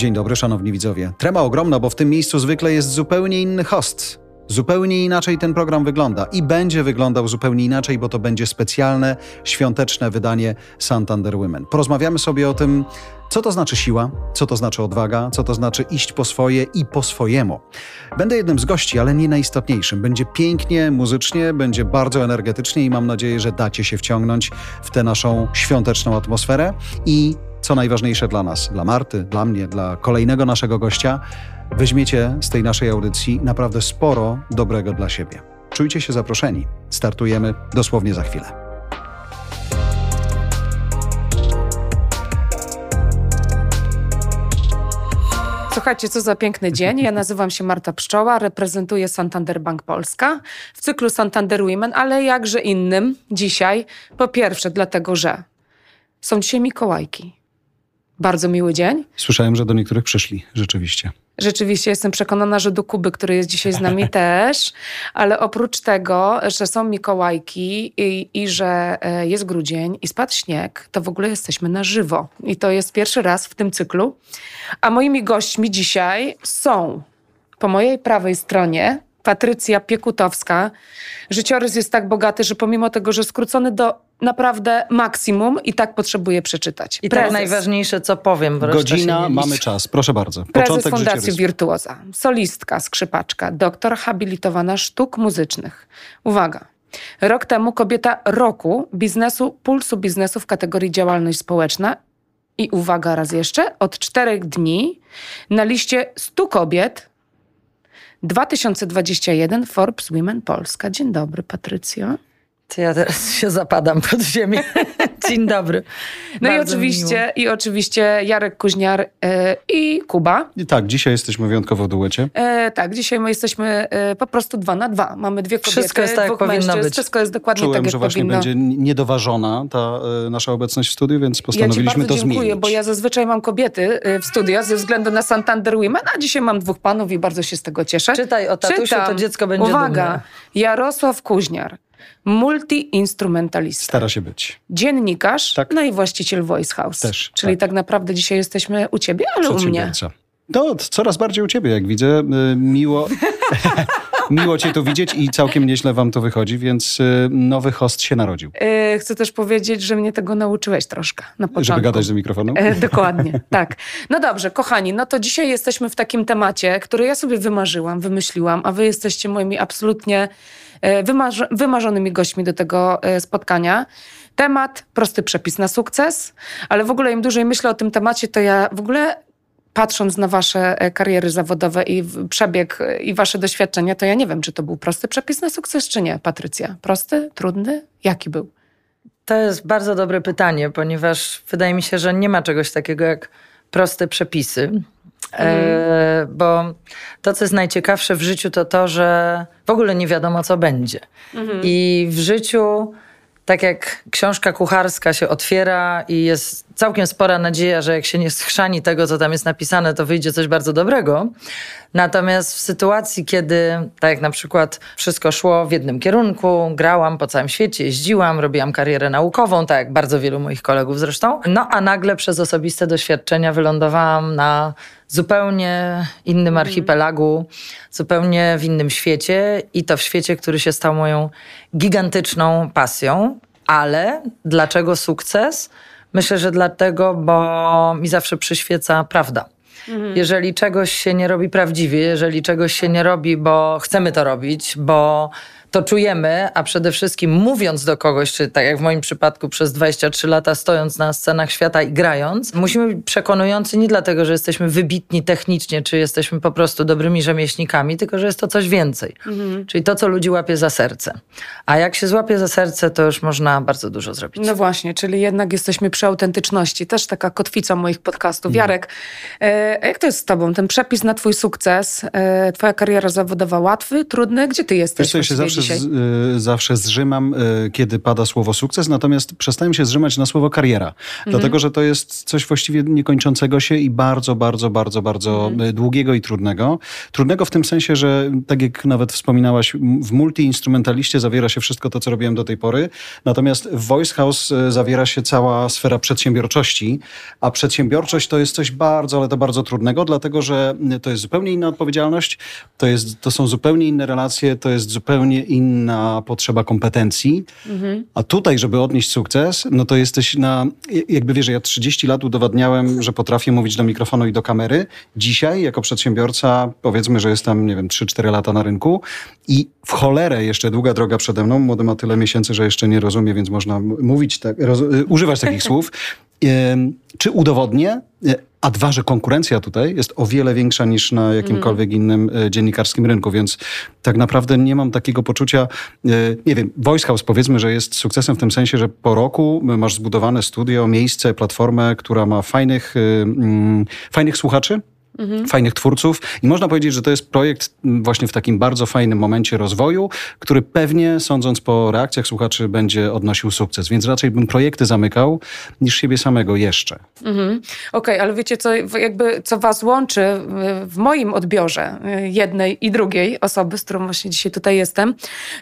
Dzień dobry, szanowni widzowie. Trema ogromna, bo w tym miejscu zwykle jest zupełnie inny host. Zupełnie inaczej ten program wygląda i będzie wyglądał zupełnie inaczej, bo to będzie specjalne, świąteczne wydanie Santander Women. Porozmawiamy sobie o tym, co to znaczy siła, co to znaczy odwaga, co to znaczy iść po swoje i po swojemu. Będę jednym z gości, ale nie najistotniejszym. Będzie pięknie, muzycznie, będzie bardzo energetycznie i mam nadzieję, że dacie się wciągnąć w tę naszą świąteczną atmosferę i co najważniejsze dla nas, dla Marty, dla mnie, dla kolejnego naszego gościa, weźmiecie z tej naszej audycji naprawdę sporo dobrego dla siebie. Czujcie się zaproszeni. Startujemy dosłownie za chwilę. Słuchajcie, co za piękny dzień. Ja nazywam się Marta Pszczoła, reprezentuję Santander Bank Polska w cyklu Santander Women, ale jakże innym dzisiaj. Po pierwsze, dlatego, że są dzisiaj Mikołajki. Bardzo miły dzień. Słyszałem, że do niektórych przyszli, rzeczywiście. Rzeczywiście jestem przekonana, że do Kuby, który jest dzisiaj z nami też, ale oprócz tego, że są Mikołajki i, i że e, jest grudzień i spadł śnieg, to w ogóle jesteśmy na żywo. I to jest pierwszy raz w tym cyklu. A moimi gośćmi dzisiaj są po mojej prawej stronie Patrycja Piekutowska. Życiorys jest tak bogaty, że pomimo tego, że skrócony do naprawdę maksimum i tak potrzebuję przeczytać. I tak najważniejsze, co powiem. Bo Godzina, mamy czas. Proszę bardzo. Prezes Początek Fundacji życiorysu. Wirtuoza, solistka, skrzypaczka, doktor habilitowana sztuk muzycznych. Uwaga. Rok temu kobieta roku biznesu, pulsu biznesu w kategorii działalność społeczna i uwaga raz jeszcze, od czterech dni na liście 100 kobiet 2021 Forbes Women Polska. Dzień dobry, Patrycjo. To ja teraz się zapadam pod ziemię. Dzień dobry. No Bardzo i oczywiście, i oczywiście Jarek Kuźniar e, i Kuba. I tak, dzisiaj jesteśmy wyjątkowo w duecie. E, tak, dzisiaj my jesteśmy e, po prostu dwa na dwa. Mamy dwie kobiety, Wszystko jest tak, jak powinno być. Wszystko jest dokładnie Czułem, tak, jak że właśnie powinno. będzie niedoważona ta nasza obecność w studiu, więc postanowiliśmy ja to dziękuję, zmienić. bo ja zazwyczaj mam kobiety w studio ze względu na Santander Women, a dzisiaj mam dwóch panów i bardzo się z tego cieszę. Czytaj o tatusiu, Czytam. to dziecko będzie Uwaga, dumne. Jarosław Kuźniar. Multi-instrumentalista. Stara się być. Dziennikarz, Tak. no i właściciel Voice House. Też, Czyli tak. tak. naprawdę dzisiaj jesteśmy u ciebie, ale u mnie. To coraz bardziej u ciebie, jak widzę. Y, Miło, miło cię tu widzieć i całkiem nieźle wam to wychodzi, więc y, nowy host się narodził. E, Chcę też powiedzieć, że mnie tego nauczyłeś troszkę na początku. Żeby gadać do mikrofonu? E, dokładnie, tak. No dobrze, kochani, no to dzisiaj jesteśmy w takim temacie, który ja sobie wymarzyłam, wymyśliłam, a wy jesteście moimi absolutnie e, wymarzy- wymarzonymi gośćmi do tego e, spotkania. Temat, prosty przepis na sukces, ale w ogóle im dłużej myślę o tym temacie, to ja w ogóle patrząc na wasze e, kariery zawodowe i przebieg e, i wasze doświadczenia, to ja nie wiem, czy to był prosty przepis na sukces, czy nie, Patrycja. Prosty, trudny? Jaki był? To jest bardzo dobre pytanie, ponieważ wydaje mi się, że nie ma czegoś takiego jak proste przepisy. E, bo to, co jest najciekawsze w życiu, to to, że w ogóle nie wiadomo, co będzie. I w życiu, tak jak książka kucharska się otwiera i jest całkiem spora nadzieja, że jak się nie schrzani tego, co tam jest napisane, to wyjdzie coś bardzo dobrego. Natomiast w sytuacji, kiedy, tak jak na przykład, wszystko szło w jednym kierunku, grałam po całym świecie, jeździłam, robiłam karierę naukową, tak jak bardzo wielu moich kolegów zresztą, no a nagle przez osobiste doświadczenia wylądowałam na zupełnie innym archipelagu, zupełnie w innym świecie i to w świecie, który się stał moją gigantyczną pasją. Ale dlaczego sukces? Myślę, że dlatego, bo mi zawsze przyświeca prawda. Jeżeli czegoś się nie robi prawdziwie, jeżeli czegoś się nie robi, bo chcemy to robić, bo to czujemy, a przede wszystkim mówiąc do kogoś, czy tak jak w moim przypadku przez 23 lata stojąc na scenach świata i grając, musimy być przekonujący nie dlatego, że jesteśmy wybitni technicznie, czy jesteśmy po prostu dobrymi rzemieślnikami, tylko że jest to coś więcej. Czyli to, co ludzi łapie za serce. A jak się złapie za serce, to już można bardzo dużo zrobić. No właśnie, czyli jednak jesteśmy przy autentyczności. Też taka kotwica moich podcastów. Jarek, e, jak to jest z tobą? Ten przepis na twój sukces, e, twoja kariera zawodowa łatwy, trudny? Gdzie ty jesteś Wiesz ja się zawsze zawsze, dzisiaj? z, y, zawsze zrzymam, y, kiedy pada słowo sukces, natomiast przestałem się zrzymać na słowo kariera. Mhm. Dlatego, że to jest coś właściwie niekończącego się i bardzo, bardzo, bardzo, bardzo Mhm. y, długiego i trudnego. Trudnego w tym sensie, że tak jak nawet wspominałaś, w multi-instrumentaliście zawiera się wszystko to, co robiłem do tej pory. Natomiast w Voice House zawiera się cała sfera przedsiębiorczości, a przedsiębiorczość to jest coś bardzo, ale to bardzo trudnego, dlatego że to jest zupełnie inna odpowiedzialność, to, jest, to są zupełnie inne relacje, to jest zupełnie inna potrzeba kompetencji. A tutaj, żeby odnieść sukces, no to jesteś na, jakby wiesz, ja 30 lat udowadniałem, że potrafię mówić do mikrofonu i do kamery. Dzisiaj, jako przedsiębiorca, powiedzmy, że jestem, nie wiem, 3-4 lata na rynku i w cholerę jeszcze długa droga przede mną. Młody ma tyle miesięcy, że jeszcze nie rozumie, więc można mówić, tak, roz, y, używać takich słów. Czy udowodnię? Y, A dwa, że konkurencja tutaj jest o wiele większa niż na jakimkolwiek innym y, dziennikarskim rynku, więc tak naprawdę nie mam takiego poczucia, y, nie wiem, Voice House powiedzmy, że jest sukcesem w tym sensie, że po roku masz zbudowane studio, miejsce, platformę, która ma fajnych, mm, fajnych słuchaczy, fajnych twórców i można powiedzieć, że to jest projekt właśnie w takim bardzo fajnym momencie rozwoju, który pewnie, sądząc po reakcjach słuchaczy, będzie odnosił sukces. Więc raczej bym projekty zamykał niż siebie samego jeszcze. Mhm. Okej, ale wiecie, co, jakby, co was łączy w moim odbiorze y, jednej i drugiej osoby, z którą właśnie dzisiaj tutaj jestem,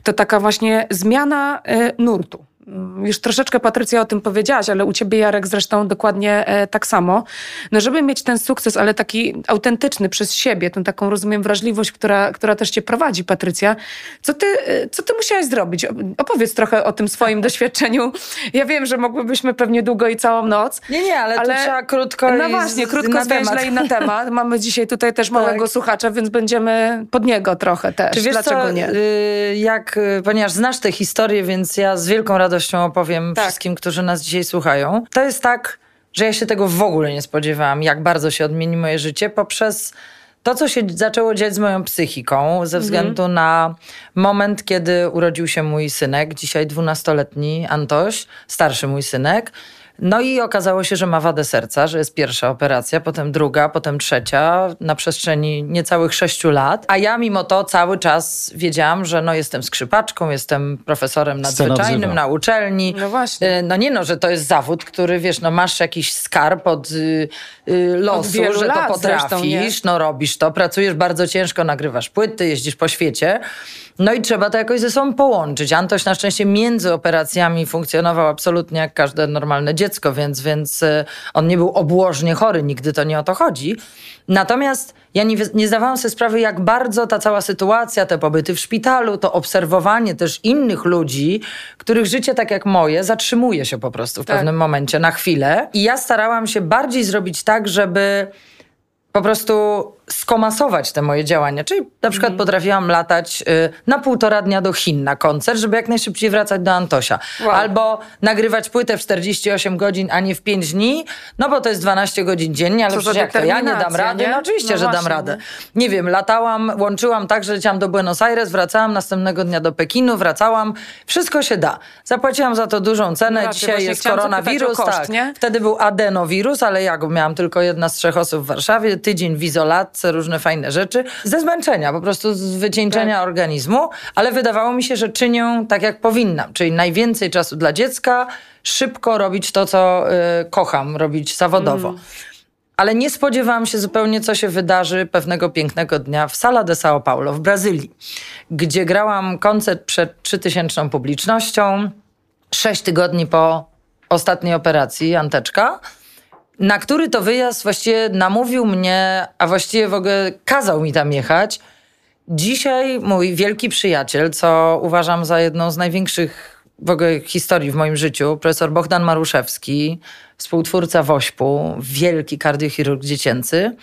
to taka właśnie zmiana y, nurtu. Mm, Już troszeczkę Patrycja o tym powiedziałaś, ale u ciebie Jarek zresztą dokładnie e, tak samo. No żeby mieć ten sukces, ale taki autentyczny przez siebie, tą taką rozumiem wrażliwość, która, która też cię prowadzi, Patrycja. Co ty, e, co ty musiałaś zrobić? Opowiedz trochę o tym swoim doświadczeniu. Ja wiem, że mogłybyśmy pewnie długo i całą noc, Nie, nie, ale, Ale- trzeba krótko no właśnie, krótko, zwięźle i na temat. Mamy dzisiaj tutaj też małego Tak. słuchacza, więc będziemy pod niego trochę też. Czy wiesz Dlaczego co, nie? y, jak, y, ponieważ znasz tę historię, więc ja z wielką radością opowiem Tak. wszystkim, którzy nas dzisiaj słuchają. To jest tak, że ja się tego w ogóle nie spodziewałam, jak bardzo się odmieni moje życie poprzez to, co się zaczęło dziać z moją psychiką, ze względu na moment, kiedy urodził się mój synek, dzisiaj dwunastoletni Antoś, starszy mój synek. No i okazało się, że ma wadę serca, że jest pierwsza operacja, potem druga, potem trzecia na przestrzeni niecałych sześciu lat. A ja mimo to cały czas wiedziałam, że no jestem skrzypaczką, jestem profesorem nadzwyczajnym na uczelni. No właśnie. E, No nie no, że to jest zawód, który wiesz, no masz jakiś skarb od y, y, losu, wielu że to zresztą, potrafisz, no robisz to, pracujesz bardzo ciężko, nagrywasz płyty, jeździsz po świecie. No i trzeba to jakoś ze sobą połączyć. Antoś na szczęście między operacjami funkcjonował absolutnie jak każde normalne dziecko, więc, więc y, on nie był obłożnie chory, nigdy to nie o to chodzi. Natomiast ja nie, nie zdawałam sobie sprawy, jak bardzo ta cała sytuacja, te pobyty w szpitalu, to obserwowanie też innych ludzi, których życie, tak jak moje, zatrzymuje się po prostu w Tak. pewnym momencie, na chwilę. I ja starałam się bardziej zrobić tak, żeby po prostu skomasować te moje działania. Czyli na przykład Mhm. potrafiłam latać y, na półtora dnia do Chin na koncert, żeby jak najszybciej wracać do Antosia. Wow. Albo nagrywać płytę w 48 godzin, a nie w 5 dni, no bo to jest 12 godzin dziennie, ale Co przecież jak to ja nie dam rady? nie? No oczywiście, No że dam właśnie, radę. Nie wiem, latałam, łączyłam tak, że leciałam do Buenos Aires, wracałam następnego dnia do Pekinu, wracałam. Wszystko się da. Zapłaciłam za to dużą cenę. No Dzisiaj jest koronawirus. koszt, tak. nie? Wtedy był adenowirus, ale ja go miałam tylko jedna z trzech osób w Warszawie. Tydzień w różne fajne rzeczy. Ze zmęczenia, po prostu z wycieńczenia Tak. organizmu. Ale wydawało mi się, że czynią tak, jak powinnam. Czyli najwięcej czasu dla dziecka, szybko robić to, co y, kocham, robić zawodowo. Mm. Ale nie spodziewałam się zupełnie, co się wydarzy pewnego pięknego dnia w Sala de São Paulo w Brazylii, gdzie grałam koncert przed 3000 publicznością, sześć tygodni po ostatniej operacji, Anteczka, na który to wyjazd właściwie namówił mnie, a właściwie w ogóle kazał mi tam jechać. Dzisiaj mój wielki przyjaciel, co uważam za jedną z największych w ogóle historii w moim życiu, profesor Bogdan Maruszewski, współtwórca WOŚP-u, wielki kardiochirurg dziecięcy,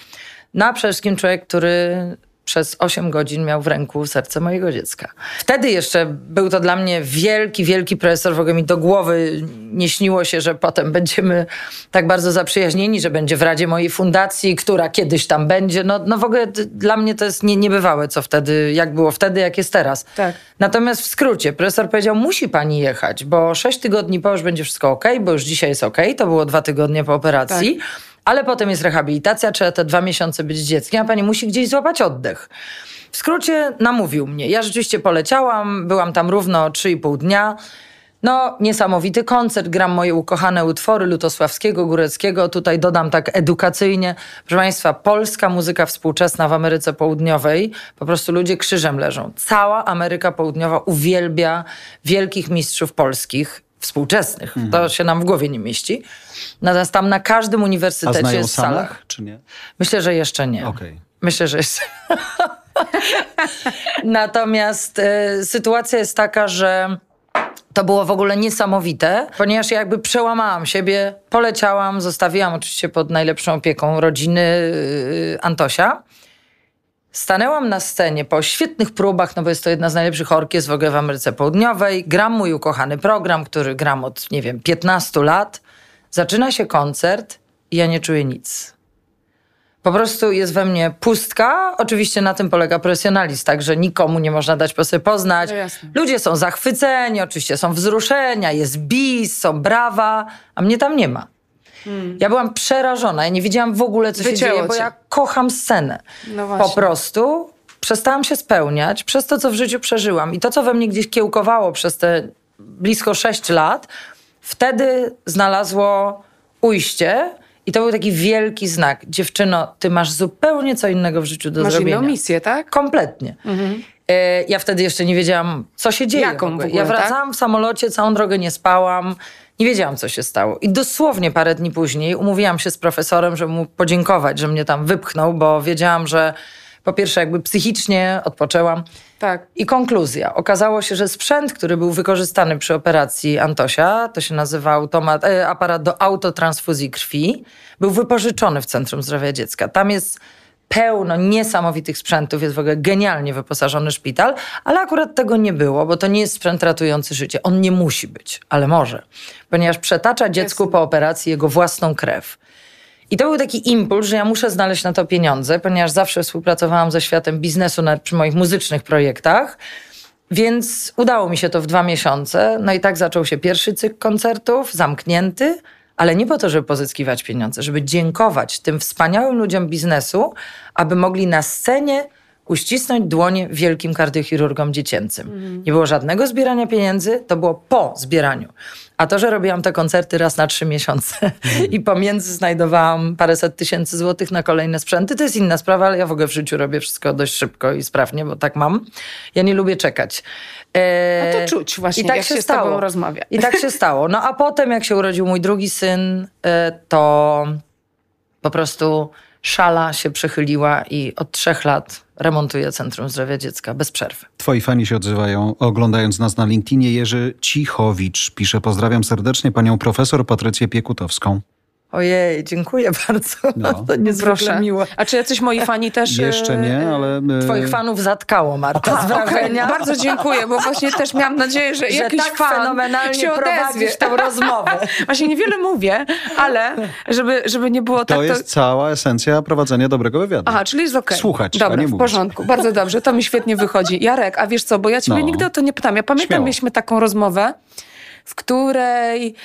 no a przede wszystkim człowiek, który przez 8 godzin miał w ręku serce mojego dziecka. Wtedy jeszcze był to dla mnie wielki, wielki profesor. W ogóle mi do głowy nie śniło się, że potem będziemy tak bardzo zaprzyjaźnieni, że będzie w Radzie mojej fundacji, która kiedyś tam będzie. No, no w ogóle dla mnie to jest nie, niebywałe, co wtedy, jak było wtedy, jak jest teraz. Tak. Natomiast w skrócie, profesor powiedział, musi pani jechać, bo 6 tygodni po już będzie wszystko ok, bo już dzisiaj jest ok. To było dwa tygodnie po operacji. Ale potem jest rehabilitacja, trzeba te dwa miesiące być dzieckiem, a pani musi gdzieś złapać oddech. W skrócie namówił mnie. Ja rzeczywiście poleciałam, byłam tam równo 3,5 dnia. No, niesamowity koncert, gram moje ukochane utwory Lutosławskiego, Góreckiego. Tutaj dodam tak edukacyjnie. Proszę Państwa, polska muzyka współczesna w Ameryce Południowej, po prostu ludzie krzyżem leżą. Cała Ameryka Południowa uwielbia wielkich mistrzów polskich, współczesnych. To się nam w głowie nie mieści. Natomiast tam na każdym A uniwersytecie znają jest sala. samych, czy nie? Myślę, że jeszcze nie. Okej. Myślę, że jeszcze. Natomiast e, sytuacja jest taka, że to było w ogóle niesamowite, ponieważ ja jakby przełamałam siebie, poleciałam, zostawiłam oczywiście pod najlepszą opieką rodziny y, Antosia. Stanęłam na scenie po świetnych próbach, no bo jest to jedna z najlepszych orkiestr w ogóle w Ameryce Południowej. Gram mój ukochany program, który gram od, nie wiem, 15 lat. Zaczyna się koncert i ja nie czuję nic. Po prostu jest we mnie pustka. Oczywiście na tym polega profesjonalizm, tak, że nikomu nie można dać po sobie poznać. No. Ludzie są zachwyceni, oczywiście są wzruszenia, jest bis, są brawa, a mnie tam nie ma. Ja byłam przerażona, ja nie wiedziałam w ogóle, co się Hmm. Wycięło dzieje, bo cię. ja kocham scenę. No Po prostu przestałam się spełniać przez to, co w życiu przeżyłam. I to, co we mnie gdzieś kiełkowało przez te blisko 6 lat, wtedy znalazło ujście. I to był taki wielki znak. Dziewczyno, ty masz zupełnie co innego w życiu do Masz zrobienia. inną misję, tak? Kompletnie. E, Ja wtedy jeszcze nie wiedziałam, co się dzieje. Jaką w ogóle. ja wracałam w samolocie, całą drogę nie spałam. Nie wiedziałam, co się stało. I dosłownie parę dni później umówiłam się z profesorem, żeby mu podziękować, że mnie tam wypchnął, bo wiedziałam, że po pierwsze jakby psychicznie odpoczęłam. Tak. I konkluzja. Okazało się, że sprzęt, który był wykorzystany przy operacji Antosia, to się nazywa automat, e, aparat do autotransfuzji krwi, był wypożyczony w Centrum Zdrowia Dziecka. Tam jest pełno niesamowitych sprzętów, jest w ogóle genialnie wyposażony szpital, ale akurat tego nie było, bo to nie jest sprzęt ratujący życie. On nie musi być, ale może, ponieważ przetacza dziecku Jasne. po operacji jego własną krew. I to był taki impuls, że ja muszę znaleźć na to pieniądze, ponieważ zawsze współpracowałam ze światem biznesu nawet przy moich muzycznych projektach. Więc udało mi się to w dwa miesiące. No i tak zaczął się pierwszy cykl koncertów, zamknięty, ale nie po to, żeby pozyskiwać pieniądze, żeby dziękować tym wspaniałym ludziom biznesu, aby mogli na scenie uścisnąć dłonie wielkim kardiochirurgom dziecięcym. Nie było żadnego zbierania pieniędzy, to było po zbieraniu. A to, że robiłam te koncerty raz na trzy miesiące i pomiędzy znajdowałam paręset tysięcy złotych na kolejne sprzęty, to jest inna sprawa, ale ja w ogóle w życiu robię wszystko dość szybko i sprawnie, bo tak mam. Ja nie lubię czekać. E, A to czuć właśnie, I tak jak się, się z stało. tobą rozmawia. I tak się stało. No a potem, jak się urodził mój drugi syn, e, to po prostu szala się przychyliła i od trzech lat remontuję Centrum Zdrowia Dziecka bez przerwy. Twoi fani się odzywają, oglądając nas na LinkedInie. Jerzy Cichowicz pisze, pozdrawiam serdecznie panią profesor Patrycję Piekutowską. Ojej, dziękuję bardzo. No. To niezwykle Proszę. miłe. A czy jacyś moi fani też... Jeszcze e, nie, ale... e, Twoich fanów zatkało, Marta, z A, okej, wrażenia. Bardzo dziękuję, bo właśnie też miałam nadzieję, że, że jakiś tak fan fenomenalnie się odezwie. prowadzisz tą rozmowę. Właśnie niewiele mówię, ale żeby, żeby nie było tak... To jest cała esencja prowadzenia dobrego wywiadu. Aha, czyli jest okej. Słuchać, a Dobra, nie w mówić. porządku. Bardzo dobrze, to mi świetnie wychodzi. Jarek, a wiesz co, bo ja ciebie No. nigdy o to nie pytam. Ja pamiętam, Śmiało. mieliśmy taką rozmowę, w której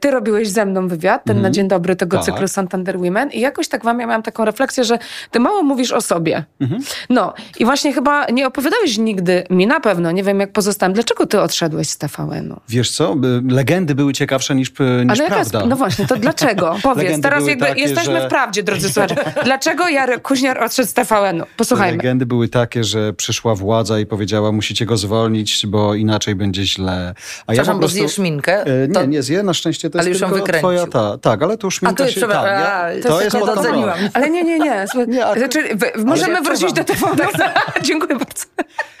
ty robiłeś ze mną wywiad, ten na Dzień Dobry tego Tak. cyklu Santander Women i jakoś tak wam ja miałam taką refleksję, że ty mało mówisz o sobie. Mhm. No i właśnie chyba nie opowiadałeś nigdy, mi na pewno, nie wiem jak pozostałem, dlaczego ty odszedłeś z TVN-u? Wiesz co, legendy były ciekawsze niż, niż Ale jaka jest, prawda. no właśnie, to dlaczego? Powiedz, teraz jakby takie, jesteśmy że- w prawdzie, drodzy słuchacze. Dlaczego Jarek Kuźniar odszedł z TVN-u? Posłuchajmy. Legendy były takie, że przyszła władza i powiedziała, musicie go zwolnić, bo inaczej będzie źle. A Przepraszam, po bo prostu- zjesz minkę? E, Nie, To- nie zje, na szczęście to Ale jest już ją tylko wykręcił. twoja ta. Tak, ale to już tu się... a, to, to jest nie doceniłam. Ale nie, nie, nie. Nie, a- znaczy, wy- możemy ja wrócić do. TVN. Dziękuję bardzo.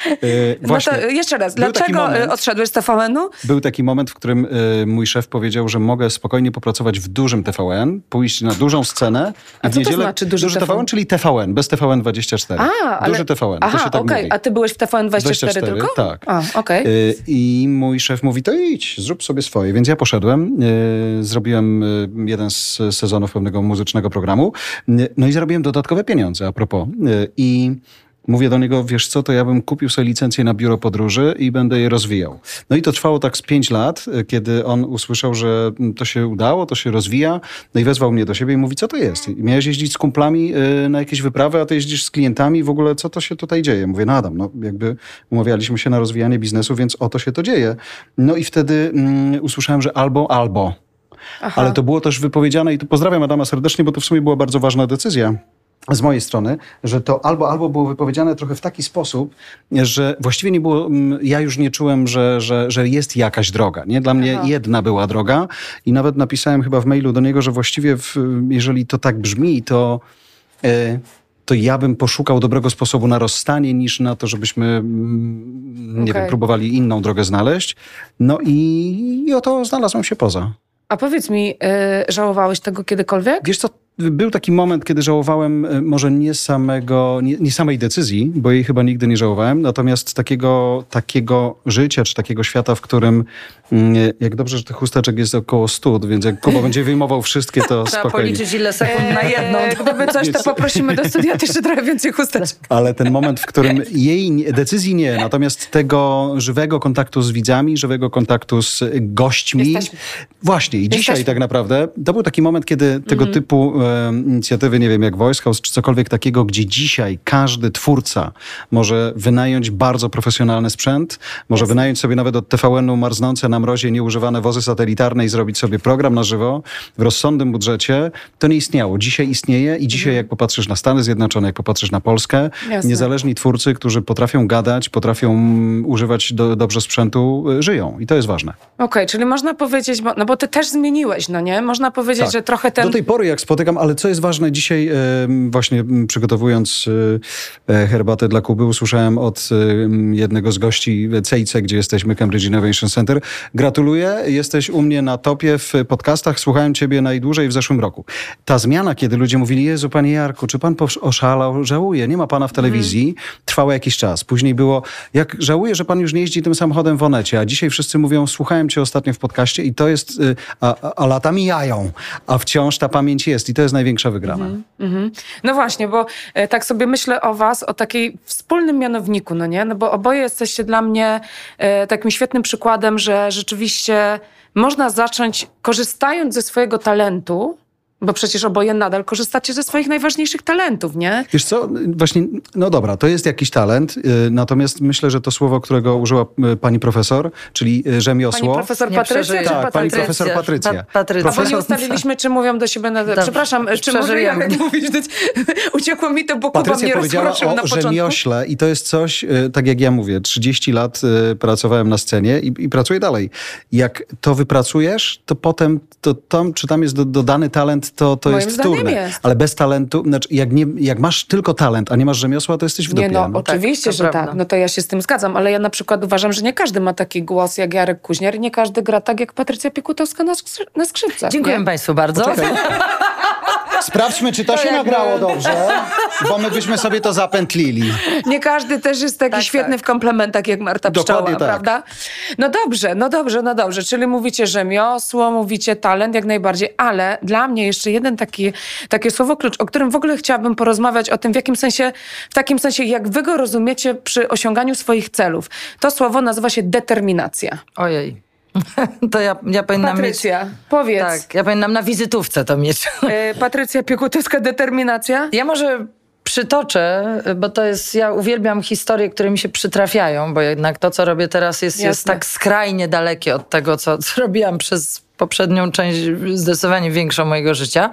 E, No to jeszcze raz, był dlaczego moment- y, odszedłeś z TVN-u? Był taki moment, w którym y, mój szef powiedział, że mogę spokojnie popracować w dużym TVN, pójść na dużą scenę. A w co to niedzielę, znaczy duży TVN? TVN? Czyli TVN, bez TVN24. A, ale... Duży TVN, Aha, to się tak okej. mówi. A ty byłeś w TVN24 24, tylko? tak. A. Y, I mój szef mówi, to idź, zrób sobie swoje. Więc ja poszedłem, y, zrobiłem y, jeden z sezonów pewnego muzycznego programu, y, no i zarobiłem dodatkowe pieniądze a propos. I Mówię do niego, wiesz co, to ja bym kupił sobie licencję na biuro podróży i będę je rozwijał. No i to trwało tak z pięć lat, y, kiedy on usłyszał, że mm, to się udało, to się rozwija. No i wezwał mnie do siebie i mówi, co to jest? Miałeś jeździć z kumplami y, na jakieś wyprawy, a ty jeździsz z klientami, w ogóle co to się tutaj dzieje? Mówię, no Adam, no jakby umawialiśmy się na rozwijanie biznesu, więc o to się to dzieje. No i wtedy mm, usłyszałem, że albo, albo. Aha. Ale to było też wypowiedziane i tu pozdrawiam Adama serdecznie, bo to w sumie była bardzo ważna decyzja z mojej strony, że to albo, albo było wypowiedziane trochę w taki sposób, że właściwie nie było, mm, ja już nie czułem, że, że, że jest jakaś droga. Nie? Dla mnie Aha. jedna była droga i nawet napisałem chyba w mailu do niego, że właściwie w, jeżeli to tak brzmi, to... e, to ja bym poszukał dobrego sposobu na rozstanie niż na to, żebyśmy mm, nie Okej. wiem, próbowali inną drogę znaleźć. No i, i oto znalazłem się poza. A powiedz mi, y, żałowałeś tego kiedykolwiek? Wiesz co, był taki moment, kiedy żałowałem e, może nie samego, nie, nie samej decyzji, bo jej chyba nigdy nie żałowałem, natomiast takiego, takiego życia, czy takiego świata, w którym, mm, jak dobrze, że tych chusteczek jest około 100, więc jak Kuba będzie wyjmował wszystkie, to Trzeba spokojnie. policzyć ile sekund na jedną. E, Gdyby coś, to poprosimy do studia jeszcze trochę więcej chusteczek. Ale ten moment, w którym jej decyzji nie, natomiast tego żywego kontaktu z widzami, żywego kontaktu z gośćmi. Jesteśmy. Właśnie, i dzisiaj Jesteśmy. Mhm. tak naprawdę to był taki moment, kiedy tego typu inicjatywy, nie wiem, jak Voice House czy cokolwiek takiego, gdzie dzisiaj każdy twórca może wynająć bardzo profesjonalny sprzęt, może wynająć sobie nawet od TVN-u marznące na mrozie nieużywane wozy satelitarne i zrobić sobie program na żywo w rozsądnym budżecie, to nie istniało. Dzisiaj istnieje i dzisiaj jak popatrzysz na Stany Zjednoczone, jak popatrzysz na Polskę, Jasne. niezależni twórcy, którzy potrafią gadać, potrafią mm, używać do, dobrze sprzętu, y, żyją. I to jest ważne. Okej, czyli można powiedzieć, bo, no bo ty też zmieniłeś, no nie? Można powiedzieć, Tak. że trochę ten... Do tej pory, jak spotykam, ale co jest ważne, dzisiaj em, właśnie przygotowując e, e, herbatę dla Kuby, usłyszałem od jednego z gości Cejce, gdzie jesteśmy, Cambridge Innovation Center. Gratuluję, jesteś u mnie na topie w podcastach, słuchałem ciebie najdłużej w zeszłym roku. Ta zmiana, kiedy ludzie mówili, Jezu, panie Jarku, czy pan oszalał? Żałuję, nie ma pana w telewizji. Trwało jakiś czas. Później było, jak żałuję, że pan już nie jeździ tym samochodem w Onecie, a dzisiaj wszyscy mówią, słuchałem cię ostatnio w podcaście i to jest, y, a, a lata mijają, a wciąż ta pamięć jest i to jest największa wygrana. Mhm. No właśnie, bo e, tak sobie myślę o was, o takiej wspólnym mianowniku, no nie? No bo oboje jesteście dla mnie e, takim świetnym przykładem, że rzeczywiście można zacząć, korzystając ze swojego talentu, bo przecież oboje nadal korzystacie ze swoich najważniejszych talentów, nie? Wiesz co, właśnie, no dobra, to jest jakiś talent, y, natomiast myślę, że to słowo, którego użyła y, pani profesor, czyli y, rzemiosło. Pani profesor Nie Patrycja Tak, pani Patrycja? profesor Patrycja. Pa- Patrycja. A bo nie Profesor- ustaliliśmy, czy mówią do siebie na... Przepraszam, czy może ja Przeżyjemy. mówić? Uciekło mi to, bo Kuba Patrycja mnie powiedziała rozproszył na o rzemiośle i to jest coś, tak jak ja mówię, 30 lat pracowałem na scenie i, i pracuję dalej. Jak to wypracujesz, to potem to tam, czy tam jest do, dodany talent, to, to Moim jest jest. Ale bez talentu, znaczy jak, nie, jak masz tylko talent, a nie masz rzemiosła, to jesteś w dupie. Nie, no, no. oczywiście, to że prawda. tak. No to ja się z tym zgadzam, ale ja na przykład uważam, że nie każdy ma taki głos jak Jarek Kuźniar i nie każdy gra tak jak Patrycja Piekutowska na, skrzy- na skrzypcach. Dziękuję nie? Państwu bardzo. Sprawdźmy, czy to, To się jakby- nagrało dobrze, bo my byśmy sobie to zapętlili. Nie każdy też jest taki Tak, świetny tak. w komplementach jak Marta Dokładnie Pszczoła, tak. prawda? No dobrze, no dobrze, no dobrze. Czyli mówicie rzemiosło, mówicie talent jak najbardziej, ale dla mnie jeszcze jeden taki, takie słowo klucz, o którym w ogóle chciałabym porozmawiać, o tym w jakim sensie, w takim sensie jak wy go rozumiecie przy osiąganiu swoich celów. To słowo nazywa się determinacja. Ojej. To ja, ja powinnam Patrycja, powiedz. mieć... Tak, ja powinnam na wizytówce to mieć. E, Patrycja Piekutowska, determinacja? Ja może przytoczę, bo to jest, ja uwielbiam historie, które mi się przytrafiają, bo jednak to, co robię teraz jest, jest tak skrajnie dalekie od tego, co, co robiłam przez poprzednią część, zdecydowanie większą mojego życia.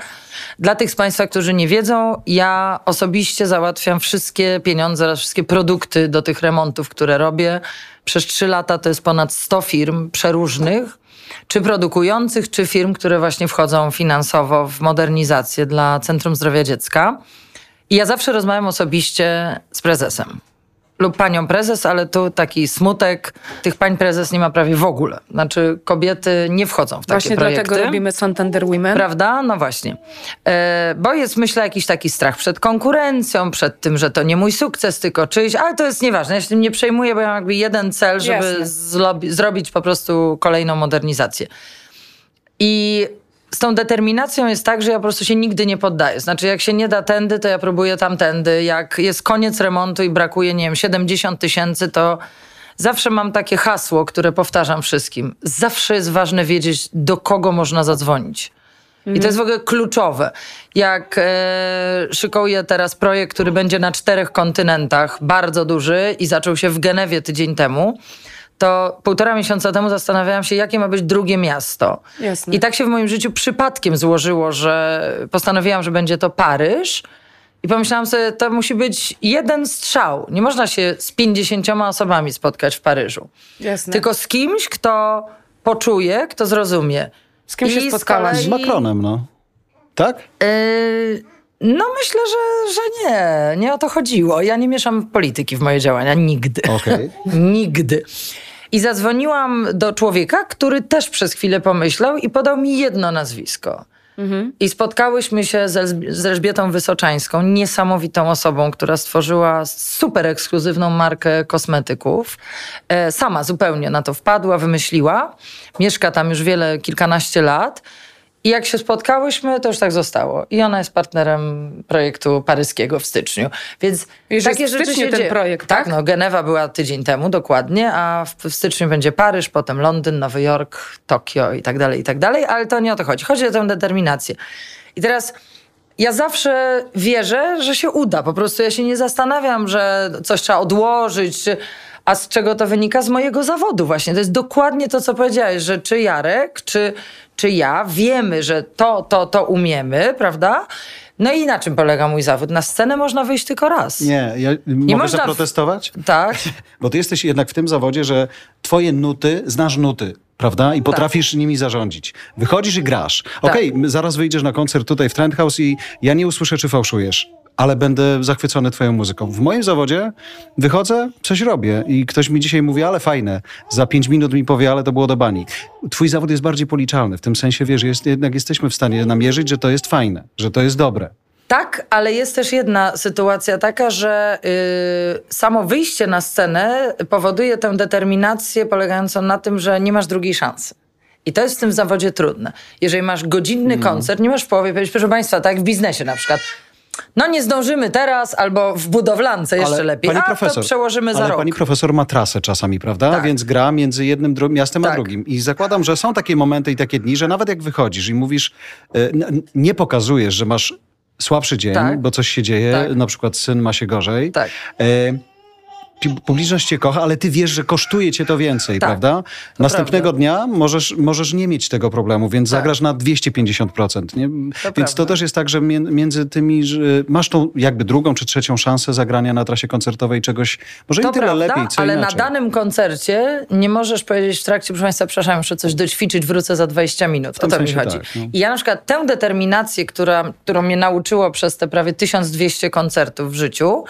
Dla tych z Państwa, którzy nie wiedzą, ja osobiście załatwiam wszystkie pieniądze oraz wszystkie produkty do tych remontów, które robię. Przez trzy lata to jest ponad 100 firm przeróżnych czy produkujących, czy firm, które właśnie wchodzą finansowo w modernizację dla Centrum Zdrowia Dziecka. I ja zawsze rozmawiam osobiście z prezesem. Lub panią prezes, ale tu taki smutek. Tych pań prezes nie ma prawie w ogóle. Znaczy kobiety nie wchodzą w takie Właśnie projekty. dlatego robimy Santander Women. Prawda? No właśnie. E, bo jest, myślę, jakiś taki strach przed konkurencją, przed tym, że to nie mój sukces, tylko czyjś, ale to jest nieważne. Ja się tym nie przejmuję, bo ja mam jakby jeden cel, żeby zrobić po prostu kolejną modernizację. I z tą determinacją jest tak, że ja po prostu się nigdy nie poddaję. Znaczy, jak się nie da tędy, to ja próbuję tamtędy. Jak jest koniec remontu i brakuje, nie wiem, 70 tysięcy, to zawsze mam takie hasło, które powtarzam wszystkim. Zawsze jest ważne wiedzieć, do kogo można zadzwonić. I to jest w ogóle kluczowe. Jak e, szykuję teraz projekt, który będzie na czterech kontynentach, bardzo duży i zaczął się w Genewie tydzień temu, to półtora miesiąca temu zastanawiałam się, jakie ma być drugie miasto. Jasne. I tak się w moim życiu przypadkiem złożyło, że postanowiłam, że będzie to Paryż. I pomyślałam sobie, to musi być jeden strzał. Nie można się z 50 osobami spotkać w Paryżu. Jasne. Tylko z kimś, kto poczuje, kto zrozumie. Z kim się I z spotkałaś? kolei- Z Macronem, no. Tak? Yy, no myślę, że, że nie. Nie o to chodziło. Ja nie mieszam polityki w moje działania. Nigdy. Okej. Nigdy. I zadzwoniłam do człowieka, który też przez chwilę pomyślał i podał mi jedno nazwisko. I spotkałyśmy się z Elżbietą Wysoczańską, niesamowitą osobą, która stworzyła super ekskluzywną markę kosmetyków. E, sama zupełnie na to wpadła, wymyśliła. Mieszka tam już wiele, kilkanaście lat. I jak się spotkałyśmy, to już tak zostało. I ona jest partnerem projektu paryskiego w styczniu. Więc Już takie w rzeczy się ten projekt, tak? tak? No, Genewa była tydzień temu dokładnie, a w, w styczniu będzie Paryż, potem Londyn, Nowy Jork, Tokio i tak dalej, i tak dalej, ale to nie o to chodzi. Chodzi o tę determinację. I teraz ja zawsze wierzę, że się uda. Po prostu ja się nie zastanawiam, że coś trzeba odłożyć, czy, a z czego to wynika? Z mojego zawodu właśnie. To jest dokładnie to, co powiedziałeś, że czy Jarek, czy, czy ja wiemy, że to, to, to umiemy, prawda? No i na czym polega mój zawód? Na scenę można wyjść tylko raz. Nie, ja mogę można w- zaprotestować? Tak? Bo ty jesteś jednak w tym zawodzie, że twoje nuty, znasz nuty, prawda? I potrafisz nimi zarządzić. Wychodzisz i grasz. Okej, m- zaraz wyjdziesz na koncert tutaj w Trend House i ja nie usłyszę, czy fałszujesz. Ale będę zachwycony twoją muzyką. W moim zawodzie wychodzę, coś robię i ktoś mi dzisiaj mówi, ale fajne. Za pięć minut mi powie, ale to było do bani. Twój zawód jest bardziej policzalny. W tym sensie, wiesz, jest, jednak jesteśmy w stanie namierzyć, że to jest fajne, że to jest dobre. Tak, ale jest też jedna sytuacja taka, że yy, samo wyjście na scenę powoduje tę determinację polegającą na tym, że nie masz drugiej szansy. I to jest w tym zawodzie trudne. Jeżeli masz godzinny Mhm. koncert, nie masz w połowie powiedzieć, proszę Państwa, tak w biznesie na przykład, no nie zdążymy teraz, albo w budowlance jeszcze Ale lepiej, Pani a profesor, to przełożymy za ale rok. pani profesor ma trasę czasami, prawda? Tak. Więc gra między jednym miastem a Tak. drugim. I zakładam, że są takie momenty i takie dni, że nawet jak wychodzisz i mówisz, e, nie pokazujesz, że masz słabszy dzień, Tak. bo coś się dzieje, Tak. na przykład syn ma się gorzej. Tak. E, Publiczność cię kocha, ale ty wiesz, że kosztuje cię to więcej, Tak, prawda? Następnego prawda. dnia możesz, możesz nie mieć tego problemu, więc Tak. zagrasz na 250%. Nie? Więc to prawda. też jest tak, że między tymi, że masz tą jakby drugą czy trzecią szansę zagrania na trasie koncertowej czegoś, może To nie tyle prawda, lepiej, co ale inaczej. na danym koncercie nie możesz powiedzieć w trakcie, proszę Państwa, przepraszam, muszę coś doćwiczyć, wrócę za 20 minut. O to mi chodzi. tak, no. I ja na przykład tę determinację, która, którą mnie nauczyło przez te prawie 1200 koncertów w życiu,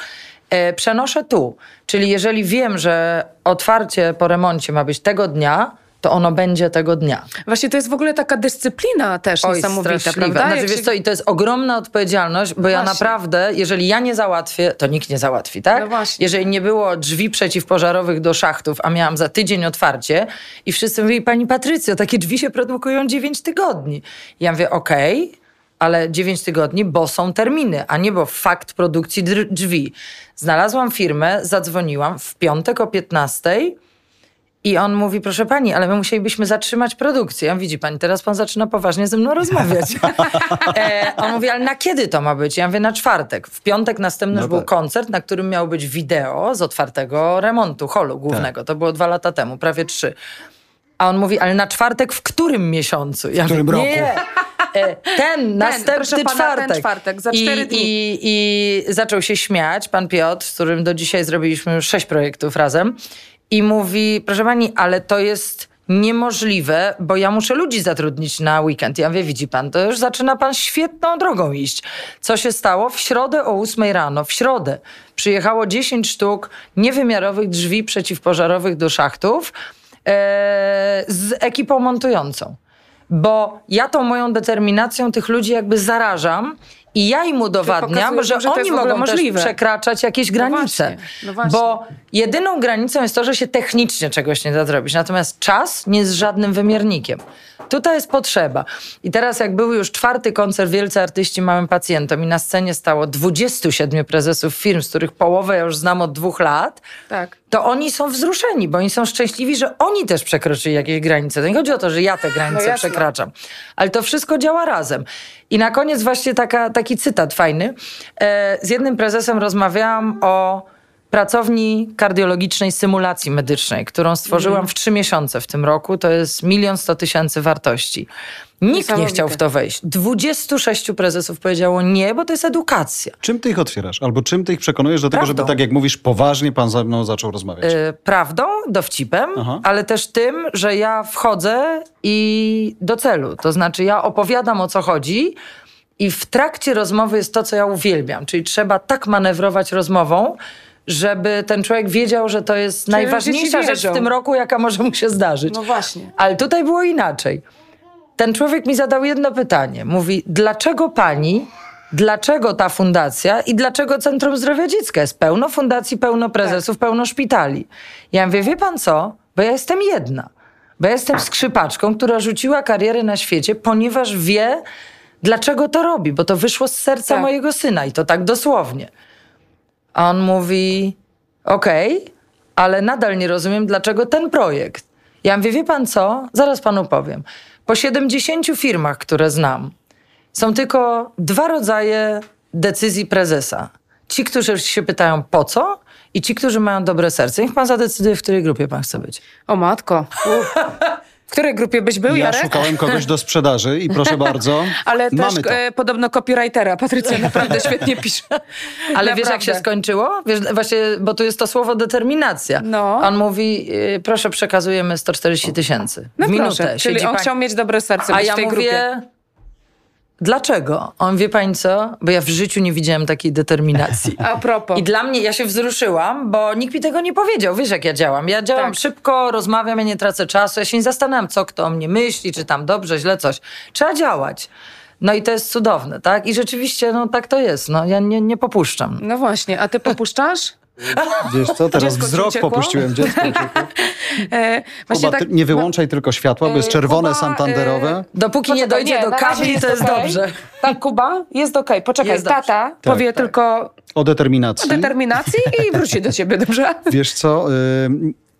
przenoszę tu. Czyli jeżeli wiem, że otwarcie po remoncie ma być tego dnia, to ono będzie tego dnia. Właśnie to jest w ogóle taka dyscyplina też Oj, niesamowita, straszliwe. prawda? Znaczy, się- co, i to jest ogromna odpowiedzialność, bo ja naprawdę, jeżeli ja nie załatwię, to nikt nie załatwi, tak? No właśnie. Jeżeli nie było drzwi przeciwpożarowych do szachtów, a miałam za tydzień otwarcie i wszyscy mówili, pani Patrycjo, takie drzwi się produkują 9 tygodni. Ja mówię, okej, ale 9 tygodni, bo są terminy, a nie bo fakt produkcji dr- drzwi. Znalazłam firmę, zadzwoniłam w piątek o 15 i on mówi, proszę pani, ale my musielibyśmy zatrzymać produkcję. Ja mówię, widzi pani, teraz pan zaczyna poważnie ze mną rozmawiać. e, on mówi, ale na kiedy to ma być? Ja mówię, na czwartek. W piątek następny No już był tak. koncert, na którym miał być wideo z otwartego remontu, holu Tak. głównego. To było dwa lata temu, prawie trzy. A on mówi, ale na czwartek w którym miesiącu? Ja którym mówię, roku? Nie, ten, następny ten czwartek. czwartek, za cztery I, dni. I, I zaczął się śmiać, pan Piotr, z którym do dzisiaj zrobiliśmy już sześć projektów razem. I mówi, proszę pani, ale to jest niemożliwe, bo ja muszę ludzi zatrudnić na weekend. Ja mówię, widzi pan, to już zaczyna pan świetną drogą iść. Co się stało? W środę o 8 rano, w środę przyjechało 10 sztuk niewymiarowych drzwi przeciwpożarowych do szachtów e, z ekipą montującą bo ja tą moją determinacją tych ludzi jakby zarażam I ja im udowadniam, że, że oni mogą możliwe. też przekraczać jakieś granice. właśnie, no właśnie. Bo jedyną granicą jest to, że się technicznie czegoś nie da zrobić. Natomiast czas nie jest żadnym wymiernikiem. Tutaj jest potrzeba. I teraz jak był już czwarty koncert Wielcy Artyści Małym Pacjentom i na scenie stało 27 prezesów firm, z których połowę ja już znam od dwóch lat, Tak. to oni są wzruszeni, bo oni są szczęśliwi, że oni też przekroczyli jakieś granice. To nie chodzi o to, że ja te granice No przekraczam, ale to wszystko działa razem. I na koniec właśnie taka, taki cytat fajny. E, z jednym prezesem rozmawiałam o pracowni kardiologicznej symulacji medycznej, którą stworzyłam Mhm. w trzy miesiące w tym roku. To jest milion sto tysięcy wartości. Nikt nie chciał w to wejść. 26 prezesów powiedziało nie, bo to jest edukacja. Czym ty ich otwierasz? Albo czym ty ich przekonujesz do tego, żeby Prawdą. tak jak mówisz, poważnie pan ze mną zaczął rozmawiać? y, prawdą, dowcipem, Aha. ale też tym, że ja wchodzę i do celu. To znaczy, ja opowiadam o co chodzi. I w trakcie rozmowy jest to, co ja uwielbiam. Czyli trzeba tak manewrować rozmową, żeby ten człowiek wiedział, że to jest ci najważniejsza rzecz w tym roku, jaka może mu się zdarzyć. No właśnie. Ale tutaj było inaczej. Ten człowiek mi zadał jedno pytanie. Mówi, dlaczego pani, dlaczego ta fundacja i dlaczego Centrum Zdrowia Dziecka? Jest pełno fundacji, pełno prezesów, pełno szpitali. Ja mówię, wie pan co? Bo ja jestem jedna. Bo ja jestem skrzypaczką, która rzuciła karierę na świecie, ponieważ wie, dlaczego to robi. Bo to wyszło z serca Tak. mojego syna i to tak dosłownie. A on mówi, okej, ale nadal nie rozumiem, dlaczego ten projekt. Ja mówię, wie pan co? Zaraz panu powiem. Po 70 firmach, które znam, są tylko dwa rodzaje decyzji prezesa. Ci, którzy się pytają po co i ci, którzy mają dobre serce. Niech pan zadecyduje, w której grupie pan chce być. O matko. W której grupie byś był, ja Jarek? szukałem kogoś do sprzedaży i proszę bardzo, Ale też mamy to. e, podobno copywritera. Patrycja naprawdę świetnie pisze. Ale wiesz, jak Naprawdę. się skończyło? Wiesz, właśnie, bo tu jest to słowo determinacja. No. On mówi, y, proszę, przekazujemy 140 tysięcy. No w minutę. proszę, czyli Siedzi on pani- chciał mieć dobre serce A być ja w tej mówię, grupie. Dlaczego? On wie pani co? Bo ja w życiu nie widziałem takiej determinacji. A propos. I dla mnie, ja się wzruszyłam, bo nikt mi tego nie powiedział. Wiesz, jak ja działam. Ja działam Tak. szybko, rozmawiam, ja nie tracę czasu. Ja się nie zastanawiam, co kto o mnie myśli, czy tam dobrze, źle, coś. Trzeba działać. No i to jest cudowne, tak? I rzeczywiście, no tak to jest. No, ja nie, nie popuszczam. No właśnie, a ty popuszczasz? Wiesz co, teraz Dziecko wzrok uciekło? popuściłem, dziecko. E, Kuba, tak, ty nie wyłączaj tylko światła, bo jest e, czerwone Kuba, santanderowe. e, Dopóki nie Poczekaj, dojdzie do na razie kabli, to jest okej. dobrze. Tak, Kuba, jest okej. Poczekaj, Jest tata Tak, powie tak. tylko O determinacji. o determinacji i wróci do ciebie, dobrze? Wiesz co, y,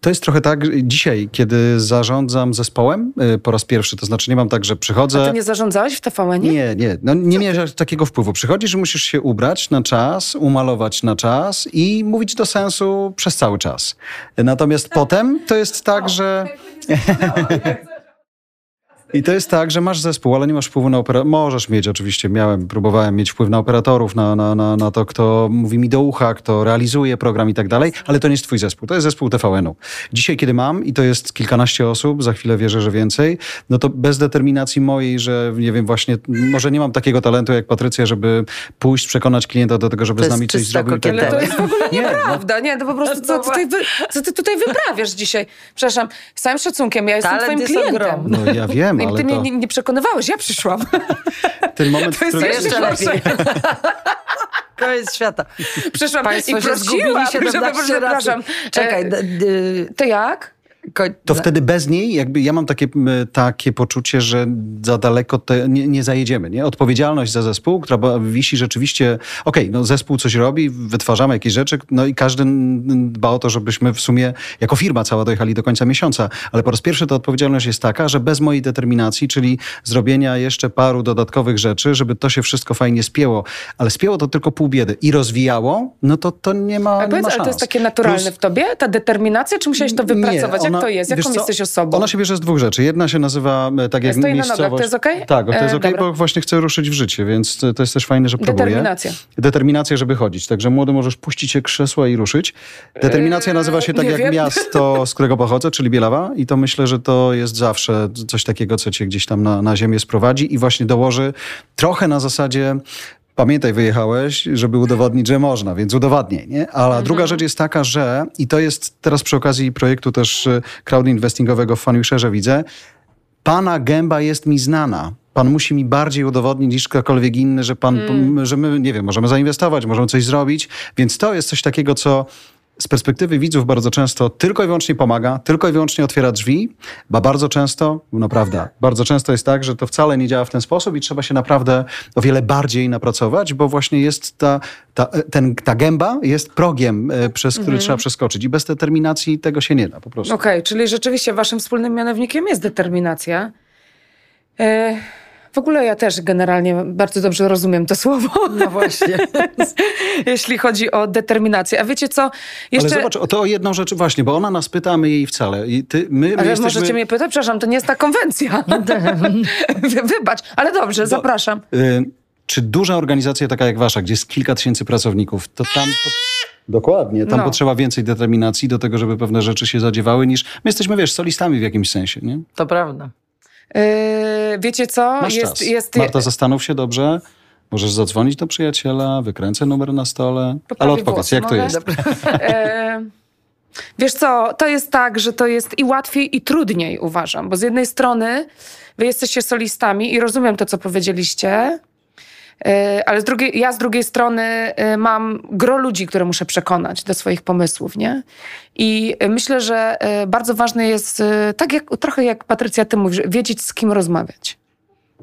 to jest trochę tak, dzisiaj, kiedy zarządzam zespołem y, po raz pierwszy, to znaczy nie mam tak, że przychodzę... Ty nie zarządzałeś w TVN-ie? Nie, nie. No, nie miałeś takiego wpływu. Przychodzisz musisz się ubrać na czas, umalować na czas i mówić do sensu przez cały czas. Natomiast potem to jest tak, że... I to jest tak, że masz zespół, ale nie masz wpływu na operatorów. Możesz mieć, oczywiście, miałem, próbowałem mieć wpływ na operatorów, na, na, na, na to, kto mówi mi do ucha, kto realizuje program i tak dalej, ale to nie jest twój zespół, to jest zespół TVN-u. Dzisiaj, kiedy mam, i to jest kilkanaście osób, za chwilę wierzę, że więcej, no to bez determinacji mojej, że nie wiem, właśnie, może nie mam takiego talentu jak Patrycja, żeby pójść, przekonać klienta do tego, żeby To z nami coś zrobił i tak Ale to dalej. jest w ogóle Nie, no, nieprawda. Nie, to po prostu co, tutaj wy, co ty tutaj wyprawiasz dzisiaj? Przepraszam, z całym szacunkiem, ja jestem Talent twoim klientem. no ja wiem, I ale ty mnie to nie, nie przekonywałeś, ja przyszłam. ten moment, to jest którym... jeszcze lepiej. Koniec świata. Przyszłam Państwo i prosiłam, się, żeby, przepraszam. Czekaj, E, To jak? To wtedy bez niej, jakby ja mam takie, takie poczucie, że za daleko te, nie, nie zajedziemy. Nie? Odpowiedzialność za zespół, która wisi rzeczywiście, okej, no zespół coś robi, wytwarzamy jakieś rzeczy, no i każdy dba o to, żebyśmy w sumie jako firma cała dojechali do końca miesiąca. Ale po raz pierwszy ta odpowiedzialność jest taka, że bez mojej determinacji, czyli zrobienia jeszcze paru dodatkowych rzeczy, żeby to się wszystko fajnie spięło. Ale spięło to tylko pół biedy i rozwijało, no to to nie ma, Ale, nie powiedz, ma ale szans. to jest takie naturalne Plus- w tobie, ta determinacja, czy musiałeś to wypracować? Ona- Jak to jest? Jaką jesteś osobą? Ona się bierze z dwóch rzeczy. Jedna się nazywa e, tak jak Stoi na miejscowość. nogach, to jest okej? Tak, to jest E, okej, dobra. bo właśnie chcę ruszyć w życie, więc to to jest też fajne, że próbuję. Determinacja. Determinacja, żeby chodzić. Także młody możesz puścić się krzesła i ruszyć. Determinacja nazywa się tak nie jak wiem. miasto, z którego pochodzę, czyli Bielawa i to myślę, że to jest zawsze coś takiego, co cię gdzieś tam na, na ziemię sprowadzi i właśnie dołoży trochę na zasadzie Pamiętaj, wyjechałeś, żeby udowodnić, że można, więc udowadnij. Nie? Ale Mhm. druga rzecz jest taka, że, i to jest teraz przy okazji projektu też y, crowdinvestingowego w Funwisherze widzę, Pana gęba jest mi znana. Pan musi mi bardziej udowodnić niż ktokolwiek inny, że pan, że my, nie wiem, możemy zainwestować, możemy coś zrobić. Więc to jest coś takiego, co z perspektywy widzów bardzo często tylko i wyłącznie pomaga, tylko i wyłącznie otwiera drzwi, bo bardzo często, naprawdę, bardzo często jest tak, że to wcale nie działa w ten sposób i trzeba się naprawdę o wiele bardziej napracować, bo właśnie jest ta, ta, ten, ta gęba jest progiem, e, przez który trzeba przeskoczyć i bez determinacji tego się nie da po prostu. Okej, czyli rzeczywiście waszym wspólnym mianownikiem jest determinacja. E, w ogóle ja też generalnie bardzo dobrze rozumiem to słowo, No właśnie. jeśli chodzi o determinację. A wiecie co? Jeszcze, Ale zobacz, o to o jedną rzecz właśnie, bo ona nas pyta, my jej wcale. I ty, my, my Ale jesteśmy... możecie mnie pytać? Przepraszam, to nie jest ta konwencja. Wy- Wybacz, ale dobrze, zapraszam. Y, czy duża organizacja taka jak wasza, gdzie jest kilka tysięcy pracowników, to tam... Po... Dokładnie, tam No. potrzeba więcej determinacji do tego, żeby pewne rzeczy się zadziewały, niż my jesteśmy, wiesz, solistami w jakimś sensie, nie? To prawda. Yy, wiecie co? Masz jest, czas. jest, Marta, zastanów się dobrze. Możesz zadzwonić do przyjaciela, wykręcę numer na stole. Poprawię Ale odpowiedz, jak to jest? E, Wiesz co, to jest tak, że to jest i łatwiej, i trudniej, uważam. Bo z jednej strony wy jesteście solistami i rozumiem to, co powiedzieliście, ale z drugiej, ja z drugiej strony e, mam gro ludzi, które muszę przekonać do swoich pomysłów, nie? I e, myślę, że e, bardzo ważne jest, e, tak jak, trochę jak Patrycja, ty mówisz, wiedzieć z kim rozmawiać.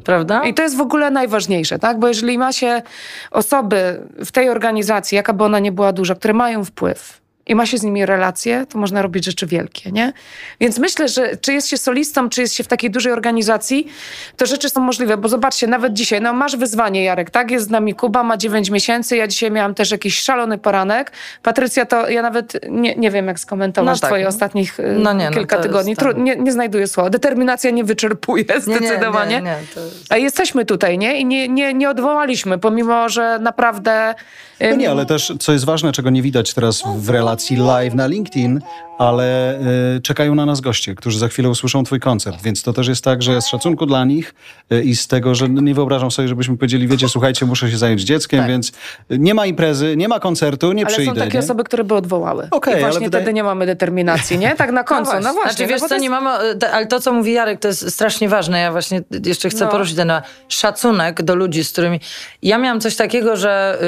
Prawda? I to jest w ogóle najważniejsze, tak? Bo jeżeli ma się osoby w tej organizacji, jaka by ona nie była duża, które mają wpływ i ma się z nimi relacje, to można robić rzeczy wielkie, nie? Więc myślę, że czy jest się solistą, czy jest się w takiej dużej organizacji, to rzeczy są możliwe, bo zobaczcie, nawet dzisiaj, no masz wyzwanie, Jarek, tak? Jest z nami Kuba, ma 9 miesięcy, ja dzisiaj miałam też jakiś szalony poranek. Patrycja, to ja nawet nie, nie wiem, jak skomentować No tak. twoje ostatnich y, No nie, no kilka jest tygodni. nie, nie znajduję słowa. Determinacja nie wyczerpuje zdecydowanie. Nie, jest... A jesteśmy tutaj, nie? I nie, nie, nie odwołaliśmy, pomimo, że naprawdę... No nie, ale też, co jest ważne, czego nie widać teraz w relacji live na LinkedIn, ale y, czekają na nas goście, którzy za chwilę usłyszą twój koncert, więc to też jest tak, że z szacunku dla nich y, i z tego, że nie wyobrażam sobie, żebyśmy powiedzieli, wiecie, słuchajcie, muszę się zająć dzieckiem, Tak. więc nie ma imprezy, nie ma koncertu, nie Ale przyjdę. są takie nie? osoby, które by odwołały. Okej, I ale właśnie wydaje- wtedy nie mamy determinacji, nie? Tak na końcu. No właśnie. Znaczy, no wiesz co, to nie jest- mamy, te- ale to, co mówi Jarek, to jest strasznie ważne. Ja właśnie jeszcze chcę No. poruszyć ten szacunek do ludzi, z którymi... Ja miałam coś takiego, że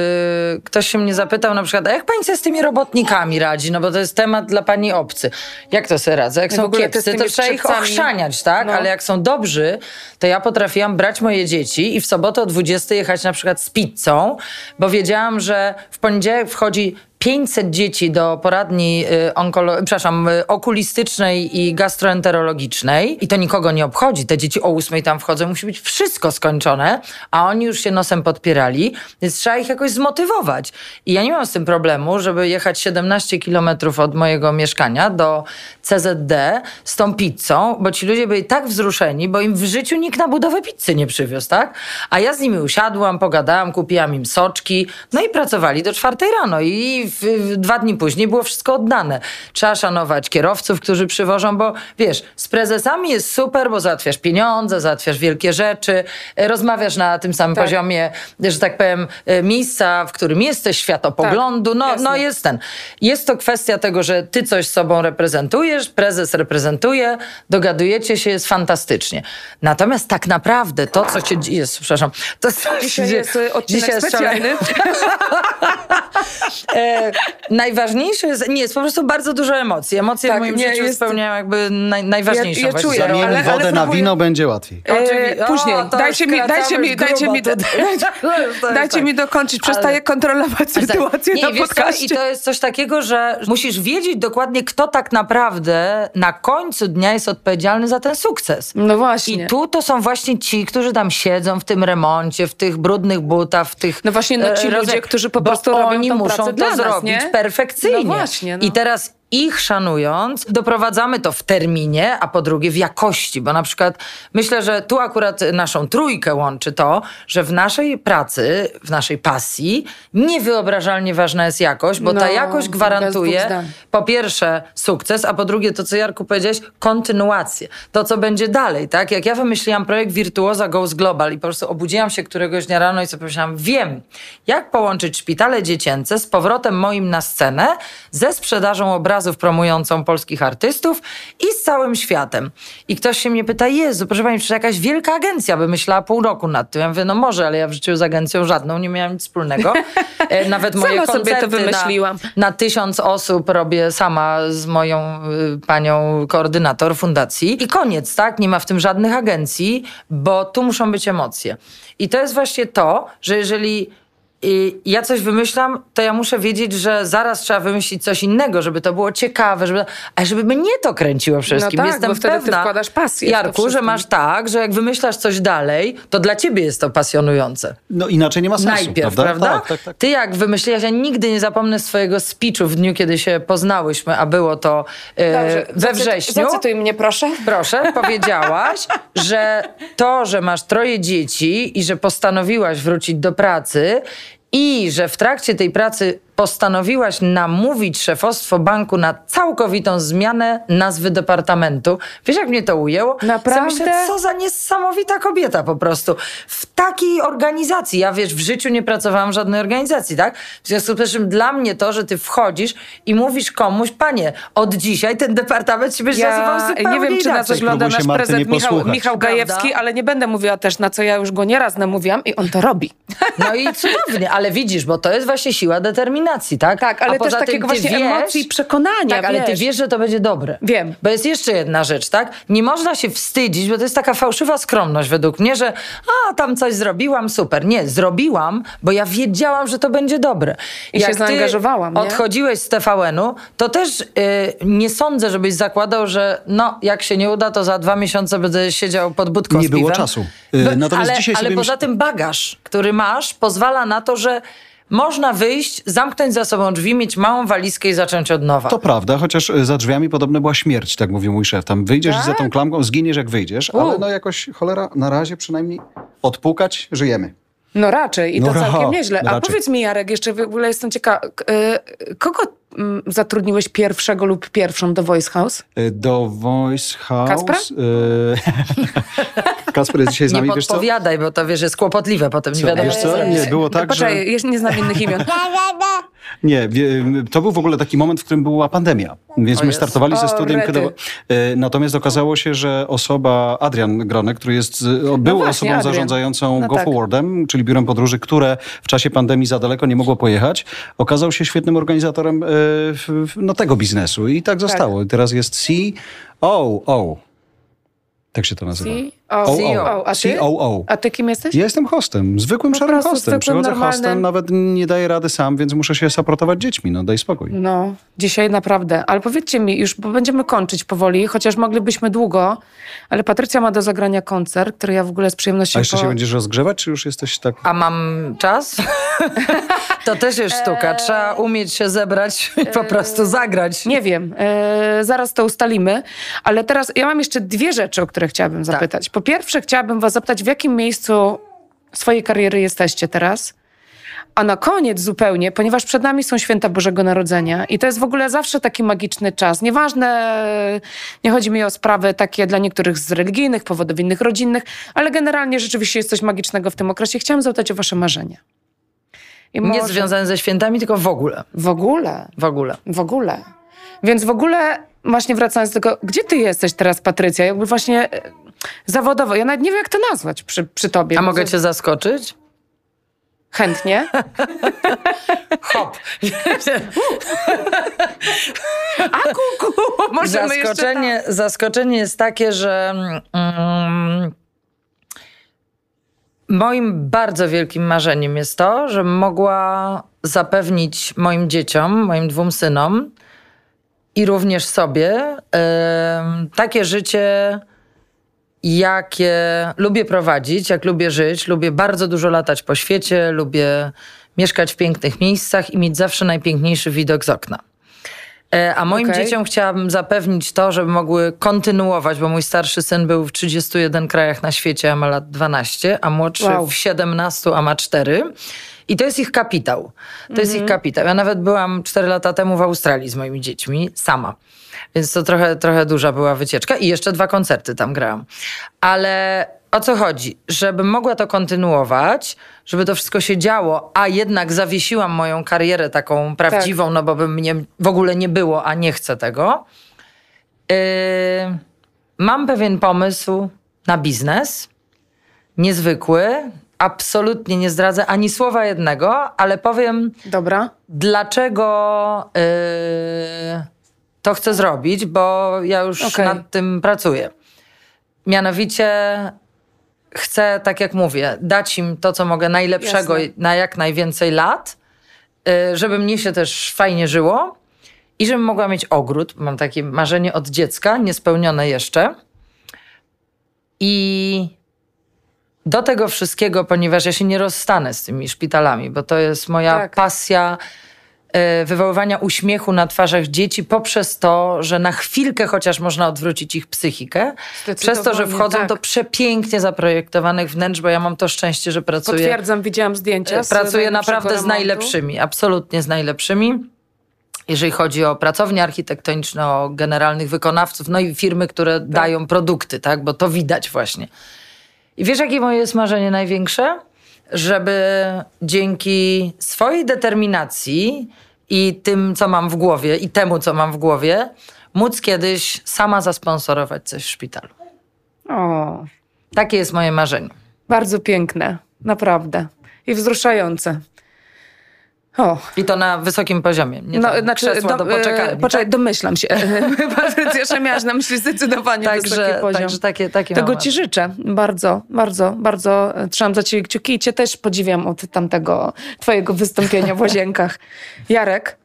y, ktoś się mnie zapytał na przykład, a jak pani sobie z tymi robotnikami radzi? No bo to jest temat dla pani obcy. Jak to sobie radzę? Jak w są kiepscy, to trzeba ich ochrzaniać, tak? No. Ale jak są dobrzy, to ja potrafiłam brać moje dzieci i w sobotę o 20 jechać na przykład z pizzą, bo wiedziałam, że w poniedziałek wchodzi 500 dzieci do poradni y, onkolo- przepraszam, y, okulistycznej i gastroenterologicznej i to nikogo nie obchodzi. Te dzieci o 8 tam wchodzą, musi być wszystko skończone, a oni już się nosem podpierali, więc trzeba ich jakoś zmotywować. I ja nie mam z tym problemu, żeby jechać 17 kilometrów od mojego mieszkania do CZD z tą pizzą, bo ci ludzie byli tak wzruszeni, bo im w życiu nikt na budowę pizzy nie przywiózł, tak? A ja z nimi usiadłam, pogadałam, kupiłam im soczki, no i pracowali do czwartej rano i w, w, dwa dni później było wszystko oddane. Trzeba szanować kierowców, którzy przywożą, bo wiesz, z prezesami jest super, bo załatwiasz pieniądze, załatwiasz wielkie rzeczy, e, rozmawiasz na tym samym Tak. poziomie, że tak powiem, e, miejsca, w którym jesteś, światopoglądu, no, jasne. no jest ten. Jest to kwestia tego, że ty coś sobą reprezentujesz, prezes reprezentuje, dogadujecie się, jest fantastycznie. Natomiast tak naprawdę to, co się dzieje, przepraszam, to co się Dzisiaj dzieje- jest odcinek dzisiaj specjalny. E, najważniejsze jest, nie, jest po prostu bardzo dużo emocji. Emocje Tak, w moim nie, życiu jest- spełniają jakby naj, najważniejszą Ja- ja czuję, ale- ale wodę na próbuję- wino, będzie łatwiej. E, później. O, dajcie mi, dajcie mi, dajcie mi, dajcie tak. mi dokończyć. Przestaję Ale- kontrolować sytuację nie, na podcaście. I to jest coś takiego, że musisz wiedzieć dokładnie, kto tak naprawdę na końcu dnia jest odpowiedzialny za ten sukces. No właśnie. I tu to są właśnie ci, którzy tam siedzą w tym remoncie, w tych brudnych butach, w tych... No właśnie, no ci e, ludzie, którzy po prostu robią tą muszą pracę to dla nas, zrobić nie? perfekcyjnie. No właśnie, no. I teraz ich szanując, doprowadzamy to w terminie, a po drugie w jakości, bo na przykład myślę, że tu akurat naszą trójkę łączy to, że w naszej pracy, w naszej pasji niewyobrażalnie ważna jest jakość, bo ta No, jakość bez gwarantuje po pierwsze sukces, a po drugie to, co Jarku powiedziałeś, kontynuację. To, co będzie dalej, tak? Jak ja wymyśliłam projekt Wirtuoza Goes Global i po prostu obudziłam się któregoś dnia rano i sobie pomyślałam, wiem, jak połączyć szpitale dziecięce z powrotem moim na scenę ze sprzedażą obrazów obrazów promującą polskich artystów i z całym światem. I ktoś się mnie pyta, Jezu, proszę pani, czy jakaś wielka agencja by myślała pół roku nad tym? Ja mówię, no może, ale ja w życiu z agencją żadną nie miałam nic wspólnego. E, Nawet moje Sama sobie to wymyśliłam. Na, na tysiąc osób robię sama z moją y, panią koordynator fundacji. I koniec, tak? Nie ma w tym żadnych agencji, bo tu muszą być emocje. I to jest właśnie to, że jeżeli y, ja coś wymyślam, to ja muszę wiedzieć, że zaraz trzeba wymyślić coś innego, żeby to było ciekawe, żeby, a żeby mnie to kręciło wszystkim. tak, Jestem bo wtedy ty pewna, wkładasz pasję Jarku, że masz tak, że jak wymyślasz coś dalej, to dla ciebie jest to pasjonujące. No inaczej nie ma sensu, Najpierw, prawda? prawda? Tak, tak, tak. Ty jak wymyśliłaś, ja nigdy nie zapomnę swojego speechu w dniu, kiedy się poznałyśmy, a było to e, Dobrze, we wrześniu. Zacytuj mnie, proszę. Proszę, powiedziałaś, że to, że masz troje dzieci i że postanowiłaś wrócić do pracy i że w trakcie tej pracy postanowiłaś namówić szefostwo banku na całkowitą zmianę nazwy departamentu. Wiesz, jak mnie to ujęło? Naprawdę? Myślę, co za niesamowita kobieta po prostu. W takiej organizacji. Ja wiesz, w życiu nie pracowałam w żadnej organizacji, tak? W związku z czym dla mnie to, że ty wchodzisz i mówisz komuś, panie, od dzisiaj ten departament się będzie nazywał Ja zupełnie nie wiem, czy na wygląda Próbuj nasz prezent Michał. Michał? Gajewski, ale nie będę mówiła też, na co ja już go nieraz namówiłam i on to robi. No i cudownie, ale widzisz, bo to jest właśnie siła determinacji, tak? Tak, ale też poza tym takiego właśnie wiesz, emocji i przekonania, Tak, ale ty wiesz. wiesz, że to będzie dobre. Wiem. Bo jest jeszcze jedna rzecz, tak? Nie można się wstydzić, bo to jest taka fałszywa skromność według mnie, że a, tam coś zrobiłam, super. Nie, zrobiłam, bo ja wiedziałam, że to będzie dobre. I się zaangażowałam, nie? odchodziłeś z TVN-u, to też y, nie sądzę, żebyś zakładał, że no, jak się nie uda, to za dwa miesiące będę siedział pod budką Nie z było czasu. Y, Bo- natomiast ale, dzisiaj ale poza myśl- tym bagaż, który masz, pozwala na to, że można wyjść, zamknąć za sobą drzwi, mieć małą walizkę i zacząć od nowa. To prawda, chociaż y, za drzwiami podobno była śmierć, tak mówił mój szef. Tam wyjdziesz i za tą klamką zginiesz jak wyjdziesz, ale U. no jakoś cholera na razie przynajmniej odpukać, żyjemy. No raczej i No to ra- całkiem nieźle. A raczej. powiedz mi Jarek, jeszcze w ogóle jestem ciekawa, y, kogo mm, zatrudniłeś pierwszego lub pierwszą do Voice House? Y, Do Voice House... Kacpra? y, Kacper jest dzisiaj z nie nami, wiesz co? podpowiadaj, bo to wiesz, jest kłopotliwe potem, nie Co, wiadomo wiesz co. Nie, było tak, Poczekaj, że... jeszcze nie znam innych imion. Nie, to był w ogóle taki moment, w którym była pandemia. Więc O my startowali ze rety. kiedy, e, natomiast okazało się, że osoba, Adrian Gronek, który jest, e, o, był właśnie, osobą Adrian. zarządzającą No Go tak. Forwardem, czyli biurem podróży, które w czasie pandemii za daleko nie mogło pojechać, okazał się świetnym organizatorem e, no, tego biznesu. I tak zostało. I teraz jest COO. Tak się to nazywa. CEO. CEO. A ty? COO. A ty kim jesteś? Ja jestem hostem, zwykłym Po szarym hostem. zwykłym, Przychodzę normalnym. hostem, nawet nie daję rady sam, więc muszę się saportować dziećmi. No daj spokój. No, dzisiaj naprawdę. Ale powiedzcie mi, już bo będziemy kończyć powoli, chociaż moglibyśmy długo, ale Patrycja ma do zagrania koncert, który ja w ogóle z przyjemnością... A jeszcze po- się będziesz rozgrzewać, czy już jesteś tak... A mam czas? to też jest sztuka. Trzeba umieć się zebrać i po prostu zagrać. Nie wiem, e, zaraz to ustalimy, ale teraz ja mam jeszcze dwie rzeczy, o które Tak. chciałabym zapytać. Po pierwsze, chciałabym was zapytać, w jakim miejscu swojej kariery jesteście teraz? A na koniec zupełnie, ponieważ przed nami są święta Bożego Narodzenia i to jest w ogóle zawsze taki magiczny czas. Nieważne, nie chodzi mi o sprawy takie dla niektórych z religijnych powodów, innych rodzinnych, ale generalnie rzeczywiście jest coś magicznego w tym okresie. Chciałam zapytać o wasze marzenia. I Nie może- związane ze świętami, tylko w ogóle. W ogóle. W ogóle. W ogóle. Więc w ogóle, właśnie wracając do tego, gdzie ty jesteś teraz, Patrycja? Jakby właśnie zawodowo. Ja nawet nie wiem, jak to nazwać przy, przy tobie. A mogę cię zaskoczyć? Chętnie. Hop. A kuku, możemy jeszcze... zaskoczenie, zaskoczenie jest takie, że mm, moim bardzo wielkim marzeniem jest to, że mogła zapewnić moim dzieciom, moim dwóm synom i również sobie em, takie życie, jakie lubię prowadzić, jak lubię żyć. Lubię bardzo dużo latać po świecie, lubię mieszkać w pięknych miejscach i mieć zawsze najpiękniejszy widok z okna. E, A moim Okej. dzieciom chciałabym zapewnić to, żeby mogły kontynuować, bo mój starszy syn był w 31 krajach na świecie, a ma lat 12, a młodszy Wow. w 17, a ma 4. I to jest ich kapitał. To jest ich kapitał. Ja nawet byłam 4 lata temu w Australii z moimi dziećmi, sama. Więc to trochę, trochę duża była wycieczka i jeszcze dwa koncerty tam grałam. Ale o co chodzi? Żebym mogła to kontynuować, żeby to wszystko się działo, a jednak zawiesiłam moją karierę taką prawdziwą, Tak. no bo by mnie w ogóle nie było, a nie chcę tego. Yy, mam pewien pomysł na biznes. Niezwykły. Absolutnie nie zdradzę ani słowa jednego, ale powiem, Dobra. dlaczego yy, to chcę zrobić, bo ja już Okej. nad tym pracuję. Mianowicie chcę, tak jak mówię, dać im to, co mogę najlepszego Jasne. na jak najwięcej lat, yy, żeby mnie się też fajnie żyło i żebym mogła mieć ogród. Mam takie marzenie od dziecka, niespełnione jeszcze. I do tego wszystkiego, ponieważ ja się nie rozstanę z tymi szpitalami, bo to jest moja Tak. pasja wywoływania uśmiechu na twarzach dzieci poprzez to, że na chwilkę chociaż można odwrócić ich psychikę, przez to, że wchodzą tak. do przepięknie zaprojektowanych wnętrz, bo ja mam to szczęście, że pracuję Potwierdzam, widziałam zdjęcia. z Pracuję naprawdę z remontu. najlepszymi, absolutnie z najlepszymi. Jeżeli chodzi o pracownie architektoniczne, o generalnych wykonawców, no i firmy, które dają produkty, tak? Bo to widać właśnie. I wiesz, jakie moje jest marzenie największe? Żeby dzięki swojej determinacji i tym, co mam w głowie, i temu, co mam w głowie, móc kiedyś sama zasponsorować coś w szpitalu. O, Takie jest moje marzenie. bardzo piękne. Naprawdę. I wzruszające. O, I to na wysokim poziomie. Nie no, tam znaczy, krzesła do, poczekalni. e, poczekaj, tak? domyślam się. Patrycja, że miałaś na myśli zdecydowanie wysoki Także, poziom. także takie, takie Tego ci życzę. Bardzo, bardzo, bardzo e, trzymam za ciebie kciuki i cię też podziwiam od tamtego twojego wystąpienia w Łazienkach. Jarek,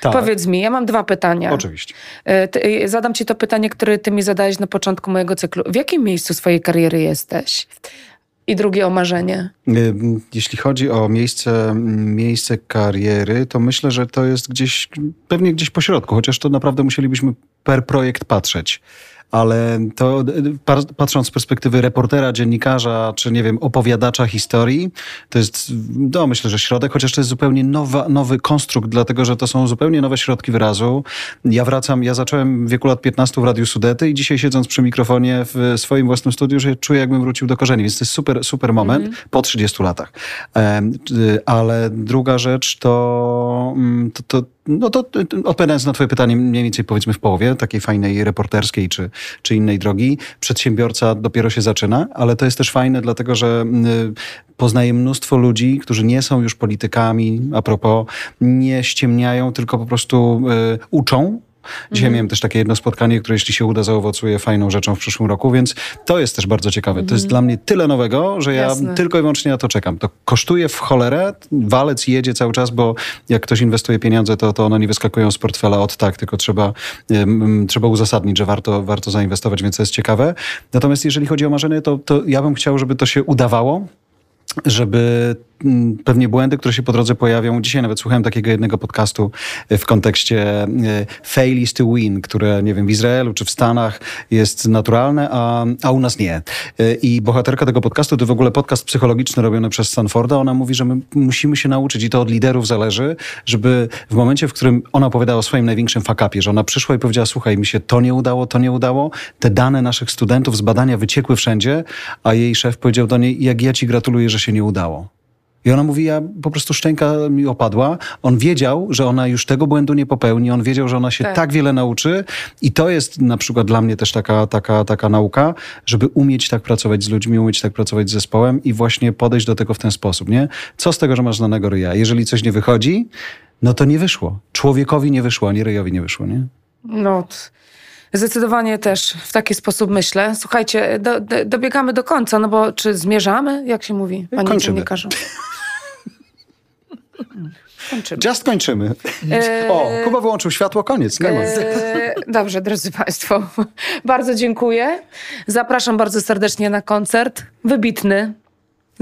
Tak, powiedz mi, ja mam dwa pytania. oczywiście. E, ty- Zadam ci to pytanie, które ty mi zadałeś na początku mojego cyklu. W jakim miejscu swojej kariery jesteś? I drugie o marzenie. Y, Jeśli chodzi o miejsce, miejsce kariery, to myślę, że to jest gdzieś, pewnie gdzieś po środku, chociaż to naprawdę musielibyśmy per projekt patrzeć. Ale to pa- patrząc z perspektywy reportera, dziennikarza, czy nie wiem, opowiadacza historii, to jest, no myślę, że środek, chociaż to jest zupełnie nowa, nowy konstrukt, dlatego że to są zupełnie nowe środki wyrazu. Ja wracam, ja zacząłem w wieku lat 15 w Radiu Sudety i dzisiaj siedząc przy mikrofonie w swoim własnym studiu, że czuję jakbym wrócił do korzeni, więc to jest super, super moment po 30 latach. Y, Ale druga rzecz to, mm, to, to no to odpowiadając na twoje pytanie mniej więcej powiedzmy w połowie takiej fajnej reporterskiej czy, czy innej drogi, przedsiębiorca dopiero się zaczyna, ale to jest też fajne dlatego, że y, poznaję mnóstwo ludzi, którzy nie są już politykami, a propos, nie ściemniają, tylko po prostu y, uczą Dzisiaj miałem też takie jedno spotkanie, które jeśli się uda zaowocuje fajną rzeczą w przyszłym roku, więc to jest też bardzo ciekawe. To jest dla mnie tyle nowego, że ja Jasne. tylko i wyłącznie na to czekam. To kosztuje w cholerę, walec jedzie cały czas, bo jak ktoś inwestuje pieniądze, to, to one nie wyskakują z portfela od tak, tylko trzeba, ym, trzeba uzasadnić, że warto, warto zainwestować, więc to jest ciekawe. Natomiast jeżeli chodzi o marzenie, to, to ja bym chciał, żeby to się udawało, żeby pewnie błędy, które się po drodze pojawią. Dzisiaj nawet słuchałem takiego jednego podcastu e, w kontekście e, fail is to win, które nie wiem, w Izraelu czy w Stanach jest naturalne, a, a u nas nie. E, I bohaterka tego podcastu, to w ogóle podcast psychologiczny robiony przez Stanforda, ona mówi, że my musimy się nauczyć i to od liderów zależy, żeby w momencie, w którym ona opowiadała o swoim największym fakapie, że ona przyszła i powiedziała, słuchaj, mi się to nie udało, to nie udało, te dane naszych studentów z badania wyciekły wszędzie, a jej szef powiedział do niej, jak ja ci gratuluję, że się nie udało. I ona mówi, ja po prostu szczęka mi opadła. On wiedział, że ona już tego błędu nie popełni, on wiedział, że ona się Tak. tak, wiele nauczy i to jest na przykład dla mnie też taka, taka, taka nauka, żeby umieć tak pracować z ludźmi, umieć tak pracować z zespołem i właśnie podejść do tego w ten sposób, nie? Co z tego, że masz znanego ryja? Jeżeli coś nie wychodzi, no to nie wyszło. Człowiekowi nie wyszło, ani ryjowi nie wyszło, nie? No, t- zdecydowanie też w taki sposób myślę. Słuchajcie, do, do, dobiegamy do końca, no bo czy zmierzamy? Jak się mówi, panie Kończymy. dziennikarzu? Kończymy. Just kończymy. Eee, O, Kuba wyłączył światło, koniec. Eee, Dobrze, drodzy Państwo, bardzo dziękuję. Zapraszam bardzo serdecznie na koncert. Wybitny.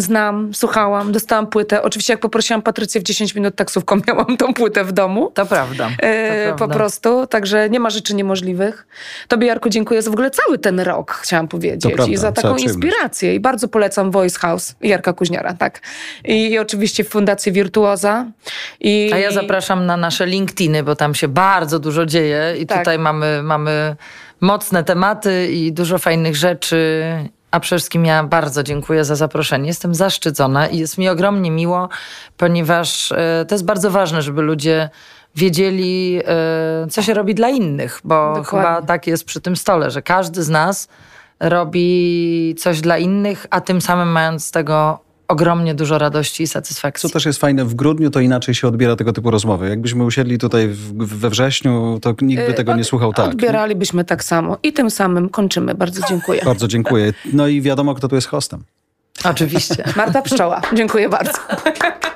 Znam, słuchałam, dostałam płytę. Oczywiście jak poprosiłam Patrycję w 10 minut taksówką, miałam tą płytę w domu. To prawda. To E, po prawda. prostu, także nie ma rzeczy niemożliwych. Tobie, Jarku, dziękuję za w ogóle cały ten rok, chciałam powiedzieć. prawda, I za taką inspirację. I bardzo polecam Voice House Jarka Kuźniara, tak. I, i oczywiście Fundację Wirtuoza. I, A ja zapraszam na nasze LinkedIny, bo tam się bardzo dużo dzieje i Tak. tutaj mamy, mamy mocne tematy i dużo fajnych rzeczy A przede wszystkim ja bardzo dziękuję za zaproszenie. Jestem zaszczycona i jest mi ogromnie miło, ponieważ e, to jest bardzo ważne, żeby ludzie wiedzieli, e, co się robi dla innych, bo Dokładnie. chyba tak jest przy tym stole, że każdy z nas robi coś dla innych, a tym samym mając z tego ogromnie dużo radości i satysfakcji. Co też jest fajne, w grudniu to inaczej się odbiera tego typu rozmowy. Jakbyśmy usiedli tutaj w, we wrześniu, to nikt by Y, tego nie od- słuchał tak. Odbieralibyśmy tak samo. I tym samym kończymy. Bardzo dziękuję. Bardzo dziękuję. No i wiadomo, kto tu jest hostem. Oczywiście. Marta Pszczoła. Dziękuję bardzo.